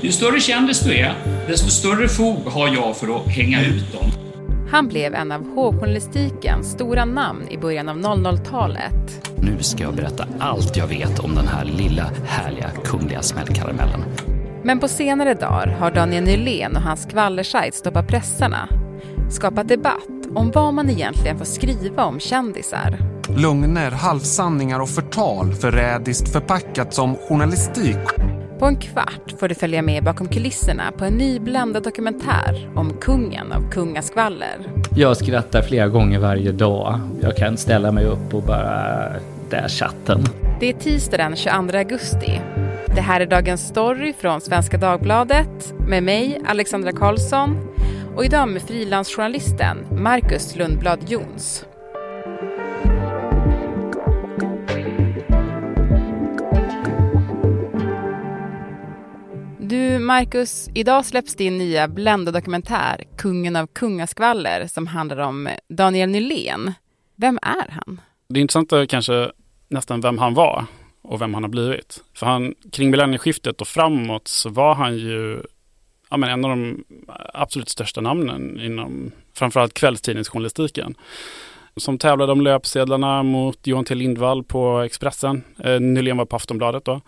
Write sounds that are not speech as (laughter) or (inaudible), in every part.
Ju större kändis du är, desto större fog har jag för att hänga ut dem. Han blev en av hovjournalistikens stora namn i början av 00-talet. Nu ska jag berätta allt jag vet om den här lilla härliga kungliga smällkaramellen. Men på senare dagar har Daniel Nylén och hans skvallersajt Stoppa pressarna skapat debatt om vad man egentligen får skriva om kändisar. Lögner, halvsanningar och förtal förrädiskt förpackat som journalistik. På en kvart får du följa med bakom kulisserna på en ny bländad dokumentär om kungen av kungaskvaller. Jag skrattar flera gånger varje dag. Jag kan ställa mig upp och bara... Där chatten. Det är tisdag den 22 augusti. Det här är Dagens Story från Svenska Dagbladet med mig, Alexandra Karlsson och idag med frilansjournalisten Marcus Lundblad Jons. Du Marcus, idag släpps din nya Blenda-dokumentär Kungen av kungaskvaller som handlar om Daniel Nylén. Vem är han? Det intressanta är kanske nästan vem han var och vem han har blivit. För han, kring millennieskiftet och framåt så var han ju ja, men en av de absolut största namnen inom framförallt kvällstidningsjournalistiken. Som tävlade om löpsedlarna mot Johan T Lindvall på Expressen. Eh, Nylén var på Aftonbladet då.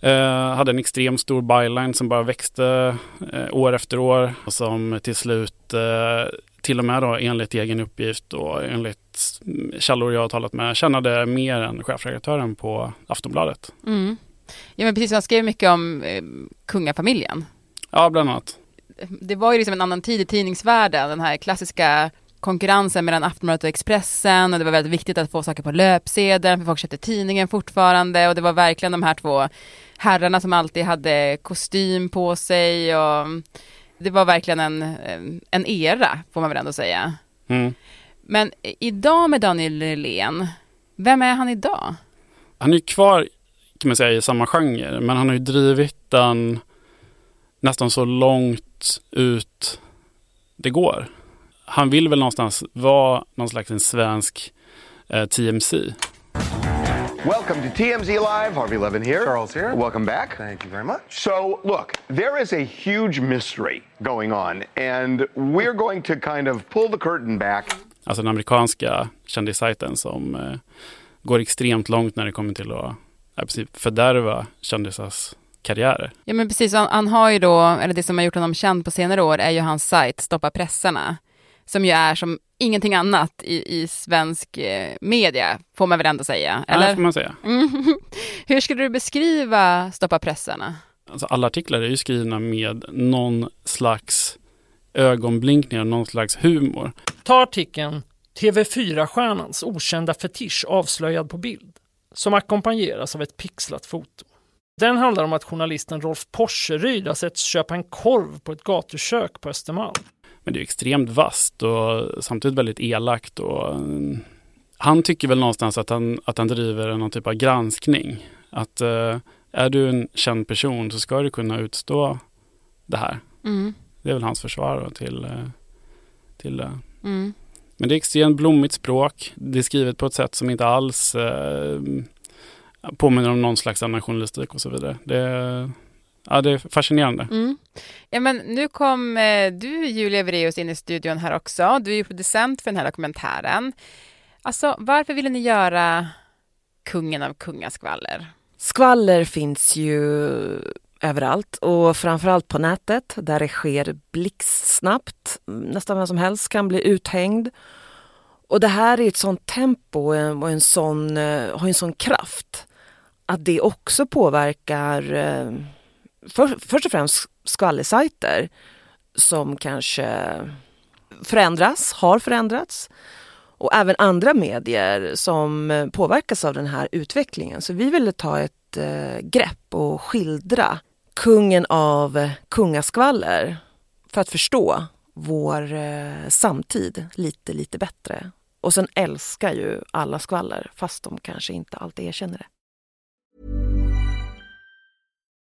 Eh, hade en extremt stor byline som bara växte eh, år efter år och som till slut eh, till och med då enligt egen uppgift och enligt källor jag har talat med tjänade mer än chefredaktören på Aftonbladet. Mm. Ja men precis, han skrev mycket om eh, kungafamiljen. Ja, bland annat. Det var ju liksom en annan tid i tidningsvärlden, den här klassiska konkurrensen mellan Aftonbladet och Expressen och det var väldigt viktigt att få saker på löpsedeln för folk köpte tidningen fortfarande och det var verkligen de här två herrarna som alltid hade kostym på sig och det var verkligen en, en era får man väl ändå säga. Mm. Men idag med Daniel Nylén, vem är han idag? Han är ju kvar kan man säga i samma genre men han har ju drivit den nästan så långt ut det går. Han vill väl någonstans vara någon slags en svensk eh, TMC. Welcome to TMZ Live. Harvey Levin here. Charles here. Welcome back. Thank you very much. So, look, there is a huge mystery going on, and we're going to kind of pull the curtain back. Alltså den amerikanska kändissajten som eh, går extremt långt när det kommer till att i princip fördärva kändisars karriärer. Ja men precis, han, han, har ju då, eller det som har gjort honom känd på senare år är ju hans sajt Stoppa pressarna. Som ju är som ingenting annat i, i svensk eh, media, får man väl ändå säga? Eller? Ja, får man säga. (laughs) Hur skulle du beskriva Stoppa pressarna? Alltså, alla artiklar är ju skrivna med någon slags ögonblinkningar, någon slags humor. Ta artikeln TV4-stjärnans okända fetisch avslöjad på bild, som ackompanjeras av ett pixlat foto. Den handlar om att journalisten Rolf Porseryd har setts köpa en korv på ett gatukök på Östermalm. Men det är extremt vast och samtidigt väldigt elakt. Och, mm, han tycker väl någonstans att han, att han driver någon typ av granskning. Att uh, är du en känd person så ska du kunna utstå det här. Mm. Det är väl hans försvar till, uh, till det. Mm. Men det är extremt blommigt språk. Det är skrivet på ett sätt som inte alls uh, påminner om någon slags annan journalistik och så vidare. Det, ja, det är fascinerande. Mm. Ja, men nu kom eh, du, Julia Vreus, in i studion här också. Du är ju producent för den här dokumentären. Alltså, varför ville ni göra Kungen av kungaskvaller? Skvaller finns ju överallt och framförallt på nätet där det sker blixtsnabbt. Nästan vem som helst kan bli uthängd. Och det här är ett sånt tempo och en sån, eh, har en sån kraft att det också påverkar eh, för, först och främst skvallersajter som kanske förändras, har förändrats och även andra medier som påverkas av den här utvecklingen. Så vi ville ta ett eh, grepp och skildra kungen av kungaskvaller för att förstå vår eh, samtid lite, lite bättre. Och sen älskar ju alla skvaller fast de kanske inte alltid erkänner det.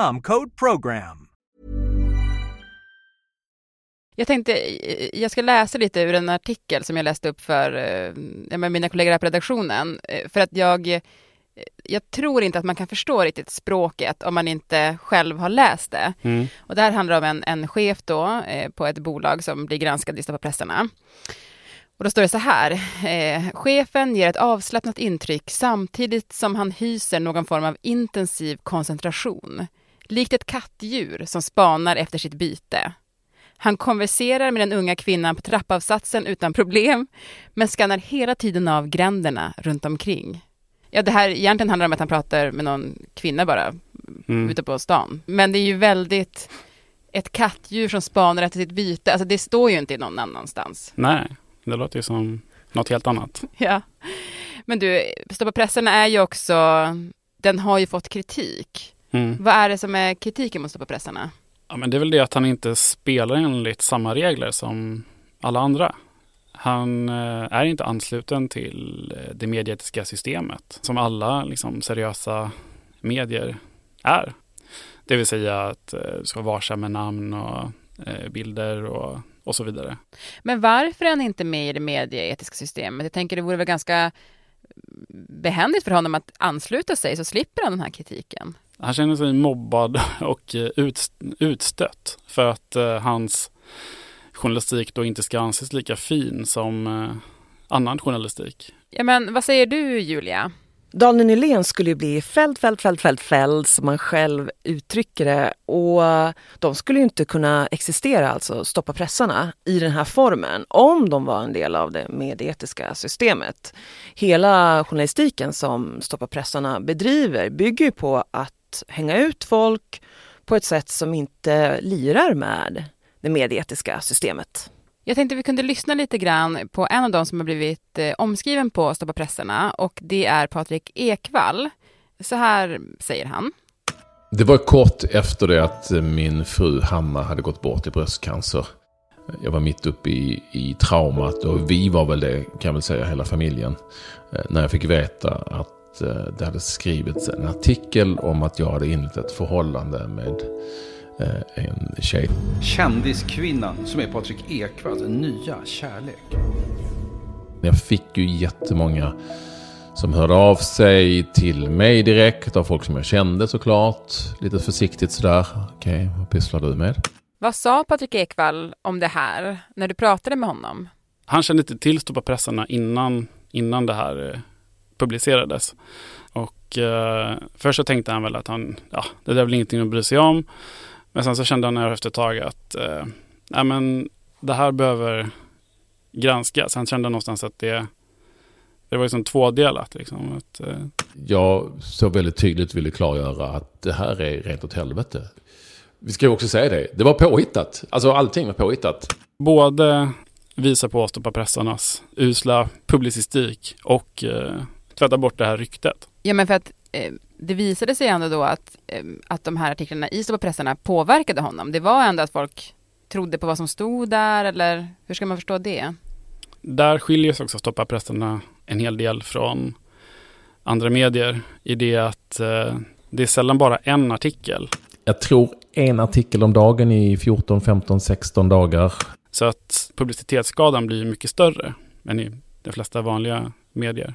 code PROGRAM. Jag tänkte, eh, jag ska läsa lite ur en artikel som jag läste upp för eh, med mina kollegor här på redaktionen. Eh, för att jag, jag tror inte att man kan förstå riktigt språket om man inte själv har läst det. Mm. Och det här handlar om en, en chef då på ett bolag som blir granskad i pressarna. Och då står det så här. Eh, chefen ger ett avslappnat intryck samtidigt som han hyser någon form av intensiv koncentration. Likt ett kattdjur som spanar efter sitt byte. Han konverserar med den unga kvinnan på trappavsatsen utan problem, men skannar hela tiden av gränderna runt omkring. Ja, det här egentligen handlar om att han pratar med någon kvinna bara, mm. ute på stan. Men det är ju väldigt ett kattdjur som spanar efter sitt byte. Alltså det står ju inte någon annanstans. Nej, det låter ju som något helt annat. (laughs) Ja. Men du, Stoppa pressarna är ju också, den har ju fått kritik. Mm. Vad är det som är kritiken mot Stoppa pressarna? Ja, men det är väl det att han inte spelar enligt samma regler som alla andra. Han eh, är inte ansluten till eh, det medietiska systemet som alla liksom, seriösa medier är. Det vill säga att eh, du ska vara varsam med namn och bilder och, och så vidare. Men varför är han inte med i det medieetiska systemet? Jag tänker det vore väl ganska behändigt för honom att ansluta sig så slipper han den här kritiken. Han känner sig mobbad (laughs) och eh, ut, utstött för att eh, hans journalistik då inte ska anses lika fin som eh, annan journalistik. Ja, men vad säger du Julia? Daniel Nylén skulle ju bli fälld, fälld, fälld, fälld, fälld som man själv uttrycker det. Och de skulle ju inte kunna existera, alltså stoppa pressarna, i den här formen om de var en del av det medetiska systemet. Hela journalistiken som Stoppa pressarna bedriver bygger ju på att hänga ut folk på ett sätt som inte lirar med det medietiska systemet. Jag tänkte vi kunde lyssna lite grann på en av dem som har blivit eh, omskriven på Stoppa pressarna och det är Patrik Ekvall. Så här säger han. Det var kort efter det att min fru Hanna hade gått bort i bröstcancer. Jag var mitt uppe i, i traumat och vi var väl det, kan jag väl säga, hela familjen. Eh, när jag fick veta att Eh, det hade skrivits en artikel om att jag hade inlett ett förhållande med eh, en tjej. Kändiskvinnan som är Patrik Ekwalls nya kärlek. Jag fick ju jättemånga som hörde av sig till mig direkt av folk som jag kände såklart. Lite försiktigt sådär. Okej, okay, vad pysslar du med? Vad sa Patrik Ekwall om det här när du pratade med honom? Han kände inte till Stoppa pressarna innan, innan det här eh, publicerades. Och eh, först så tänkte han väl att han, ja, det där är väl ingenting att bry sig om. Men sen så kände han efter ett tag att, eh, nej men det här behöver granskas. Han kände någonstans att det, det var liksom tvådelat. Liksom, att, eh. Jag så väldigt tydligt ville klargöra att det här är rent åt helvete. Vi ska ju också säga det, det var påhittat. Alltså allting var påhittat. Både visa på pressarnas usla publicistik och eh, tvätta bort det här ryktet. Ja, men för att eh, det visade sig ändå då att, eh, att de här artiklarna i pressarna påverkade honom. Det var ändå att folk trodde på vad som stod där, eller hur ska man förstå det? Där skiljer sig också stoppapressarna en hel del från andra medier i det att eh, det är sällan bara en artikel. Jag tror en artikel om dagen i 14, 15, 16 dagar. Så att publicitetsskadan blir mycket större än i de flesta vanliga medier.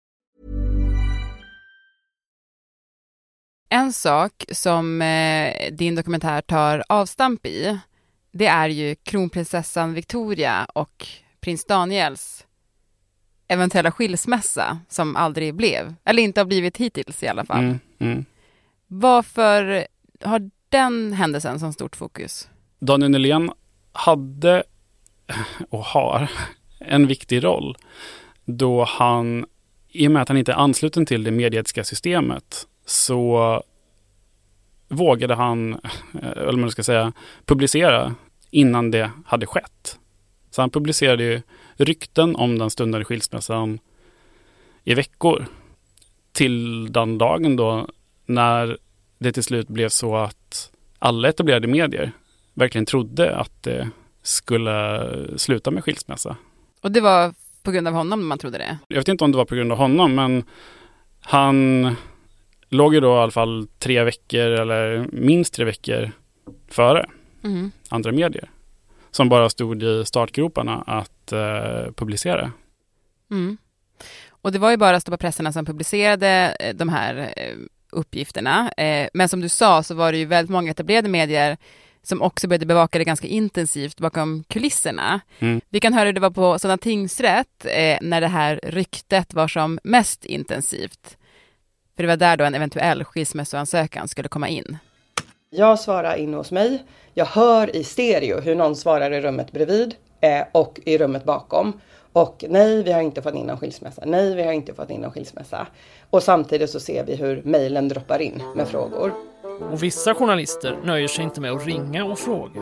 En sak som eh, din dokumentär tar avstamp i, det är ju kronprinsessan Victoria och prins Daniels eventuella skilsmässa som aldrig blev, eller inte har blivit hittills i alla fall. Mm, mm. Varför har den händelsen så stort fokus? Daniel Nylén hade (laughs) och har en viktig roll då han, i och med att han inte är ansluten till det medieetiska systemet, så vågade han, eh, eller man ska säga, publicera innan det hade skett. Så han publicerade ju rykten om den stundande skilsmässan i veckor. Till den dagen då när det till slut blev så att alla etablerade medier verkligen trodde att det skulle sluta med skilsmässa. Och det var på grund av honom man trodde det? Jag vet inte om det var på grund av honom, men han låg ju då i alla fall tre veckor eller minst tre veckor före mm. andra medier. Som bara stod i startgroparna att eh, publicera. Mm. Och det var ju bara Stoppa pressarna som publicerade eh, de här eh, uppgifterna. Eh, men som du sa så var det ju väldigt många etablerade medier som också började bevaka det ganska intensivt bakom kulisserna. Mm. Vi kan höra hur det var på Sådana tingsrätt när det här ryktet var som mest intensivt. För det var där då en eventuell skilsmässoansökan skulle komma in. Jag svarar in hos mig. Jag hör i stereo hur någon svarar i rummet bredvid eh, och i rummet bakom. Och nej, vi har inte fått in någon skilsmässa. Nej, vi har inte fått in någon skilsmässa. Och samtidigt så ser vi hur mejlen droppar in med frågor. Och vissa journalister nöjer sig inte med att ringa och fråga.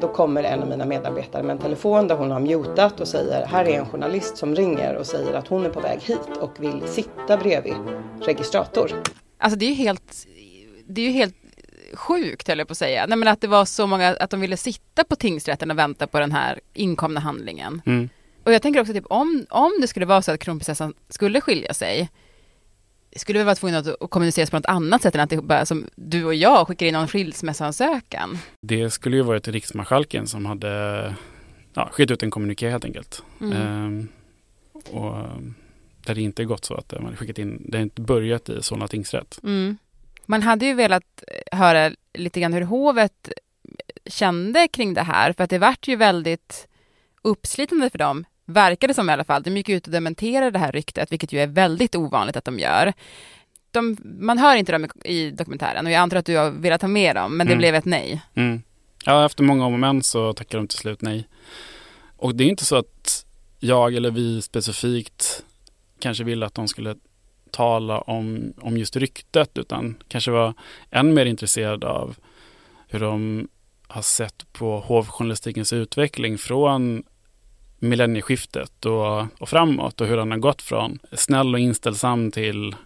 Då kommer en av mina medarbetare med en telefon där hon har mutat och säger här är en journalist som ringer och säger att hon är på väg hit och vill sitta bredvid registrator. Alltså det är ju helt, det är ju helt sjukt höll jag på att säga. Nej men att det var så många, att de ville sitta på tingsrätten och vänta på den här inkomna handlingen. Mm. Och jag tänker också typ om, om det skulle vara så att kronprinsessan skulle skilja sig, skulle vi vara tvungna att, kommuniceras på något annat sätt än att det bara som du och jag skickar in någon skilsmässoansökan? Det skulle ju varit riksmarskalken som hade ja, skickat ut en kommuniké helt enkelt. Mm. Ehm, och det hade inte gått så att man skickat in, det har inte börjat i Solna tingsrätt. Mm. Man hade ju velat höra lite grann hur hovet kände kring det här, för att det vart ju väldigt uppslitande för dem, verkade som i alla fall. De gick ut och dementerade det här ryktet, vilket ju är väldigt ovanligt att de gör. De, man hör inte dem i, i dokumentären och jag antar att du har velat ha med dem, men det Mm. blev ett nej. Mm. Ja, efter många om och men så tackade de till slut nej. Och det är inte så att jag eller vi specifikt kanske ville att de skulle tala om, om just ryktet utan kanske var än mer intresserade av hur de har sett på hovjournalistikens utveckling från millennieskiftet och, och framåt och hur den har gått från snäll och inställsam till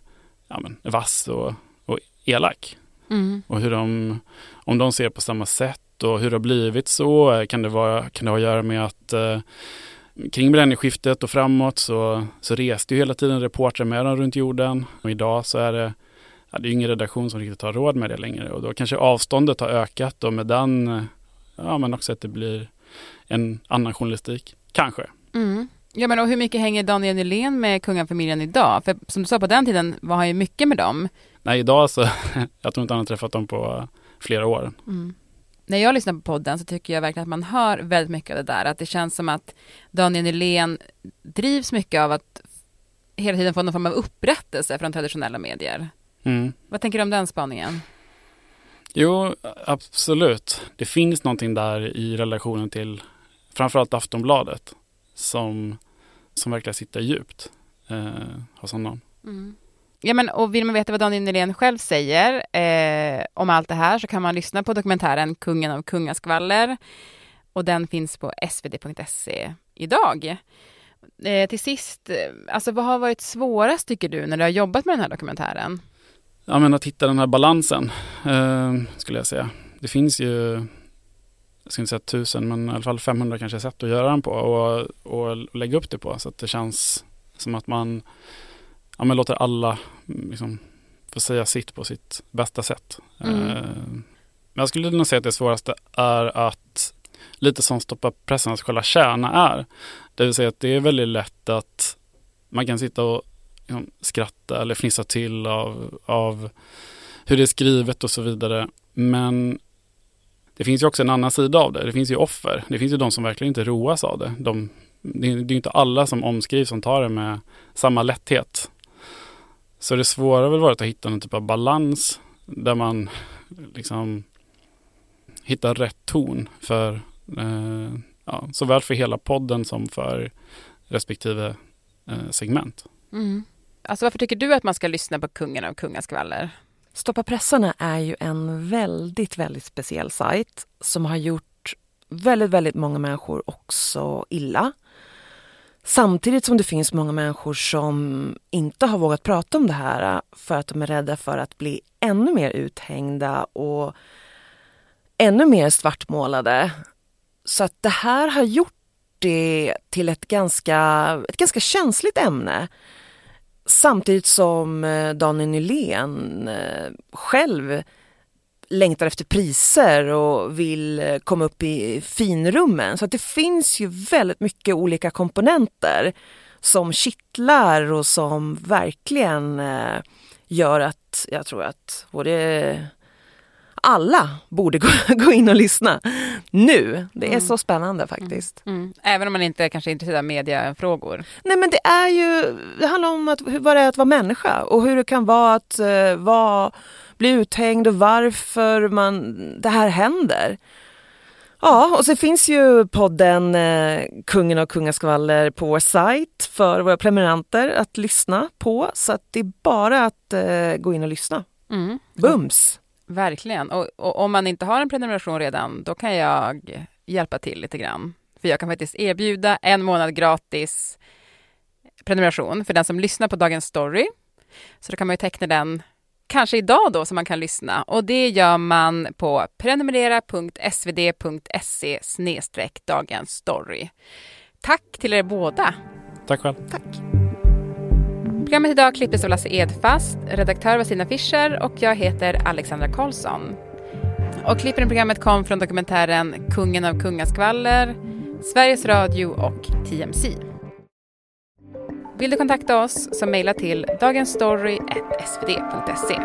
ja, men, vass och, och elak. Mm. Och hur de, om de ser på samma sätt och hur det har blivit så kan det, vara, kan det ha att göra med att eh, kring millennieskiftet och framåt så, så reste ju hela tiden reportrar med dem runt jorden. Och idag så är det, ja, det är ingen redaktion som riktigt har råd med det längre. Och då kanske avståndet har ökat och med den, ja men också att det blir en annan journalistik. Kanske. Mm. Ja men och hur mycket hänger Daniel Nylén med kungafamiljen idag? För som du sa på den tiden var han ju mycket med dem. Nej, idag så, (laughs) jag tror inte han har träffat dem på flera år. Mm. När jag lyssnar på podden så tycker jag verkligen att man hör väldigt mycket av det där. Att det känns som att Daniel Nylén drivs mycket av att hela tiden få någon form av upprättelse från traditionella medier. Mm. Vad tänker du om den spaningen? Jo, absolut. Det finns någonting där i relationen till framförallt Aftonbladet som, som verkligen sitter djupt eh, hos honom. Mm. Ja, men, och vill man veta vad Daniel Nylén själv säger eh, om allt det här så kan man lyssna på dokumentären Kungen av kungaskvaller. Och den finns på svd.se idag. Eh, till sist, eh, alltså vad har varit svårast tycker du när du har jobbat med den här dokumentären? Ja, men att hitta den här balansen eh, skulle jag säga. Det finns ju, jag ska inte säga tusen, men i alla fall 500 kanske sätt att göra den på och, och lägga upp det på så att det känns som att man ja, men låter alla mm, liksom, få säga sitt på sitt bästa sätt. Mm. Eh, men jag skulle nog säga att det svåraste är att lite som Stoppa pressens själva kärna är. Det vill säga att det är väldigt lätt att man kan sitta och liksom, skratta eller fnissa till av, av hur det är skrivet och så vidare. Men det finns ju också en annan sida av det. Det finns ju offer. Det finns ju de som verkligen inte roas av det. De, det är ju inte alla som omskrivs som tar det med samma lätthet. Så det svåra har väl varit att hitta någon typ av balans där man liksom hittar rätt ton för eh, ja, såväl för hela podden som för respektive eh, segment. Mm. Alltså varför tycker du att man ska lyssna på Kungen av kungaskvaller? Stoppa pressarna är ju en väldigt, väldigt speciell sajt som har gjort väldigt, väldigt många människor också illa. Samtidigt som det finns många människor som inte har vågat prata om det här för att de är rädda för att bli ännu mer uthängda och ännu mer svartmålade. Så att det här har gjort det till ett ganska, ett ganska känsligt ämne. Samtidigt som eh, Daniel Nylén eh, själv längtar efter priser och vill eh, komma upp i finrummen. Så att det finns ju väldigt mycket olika komponenter som kittlar och som verkligen gör att jag tror att både alla borde (laughs) gå, in och lyssna nu. Det är mm. så spännande faktiskt. Mm. Mm. Även om man inte kanske är intresserad av mediafrågor? Nej men det är ju, det handlar om att, vad det är att vara människa och hur det kan vara att uh, vara, bli uthängd och varför man, det här händer. Ja, och så finns ju podden eh, Kungen och kungaskvaller på vår sajt för våra prenumeranter att lyssna på. Så att det är bara att eh, gå in och lyssna. Mm. Bums! Verkligen. Och, och, om man inte har en prenumeration redan, då kan jag hjälpa till lite grann. För jag kan faktiskt erbjuda en månad gratis prenumeration för den som lyssnar på Dagens Story. Så då kan man ju teckna den kanske idag då, så man kan lyssna. Och det gör man på prenumerera.svd.se Dagens Story. Tack till er båda. Tack själv. Tack. Programmet idag klipptes av Lasse Edfast, redaktör var Stina Fischer och jag heter Alexandra Karlsson. Och klippen i programmet kom från dokumentären Kungen av kungaskvaller, Sveriges Radio och TMC. Vill du kontakta oss så mejla till dagensstory.svd.se.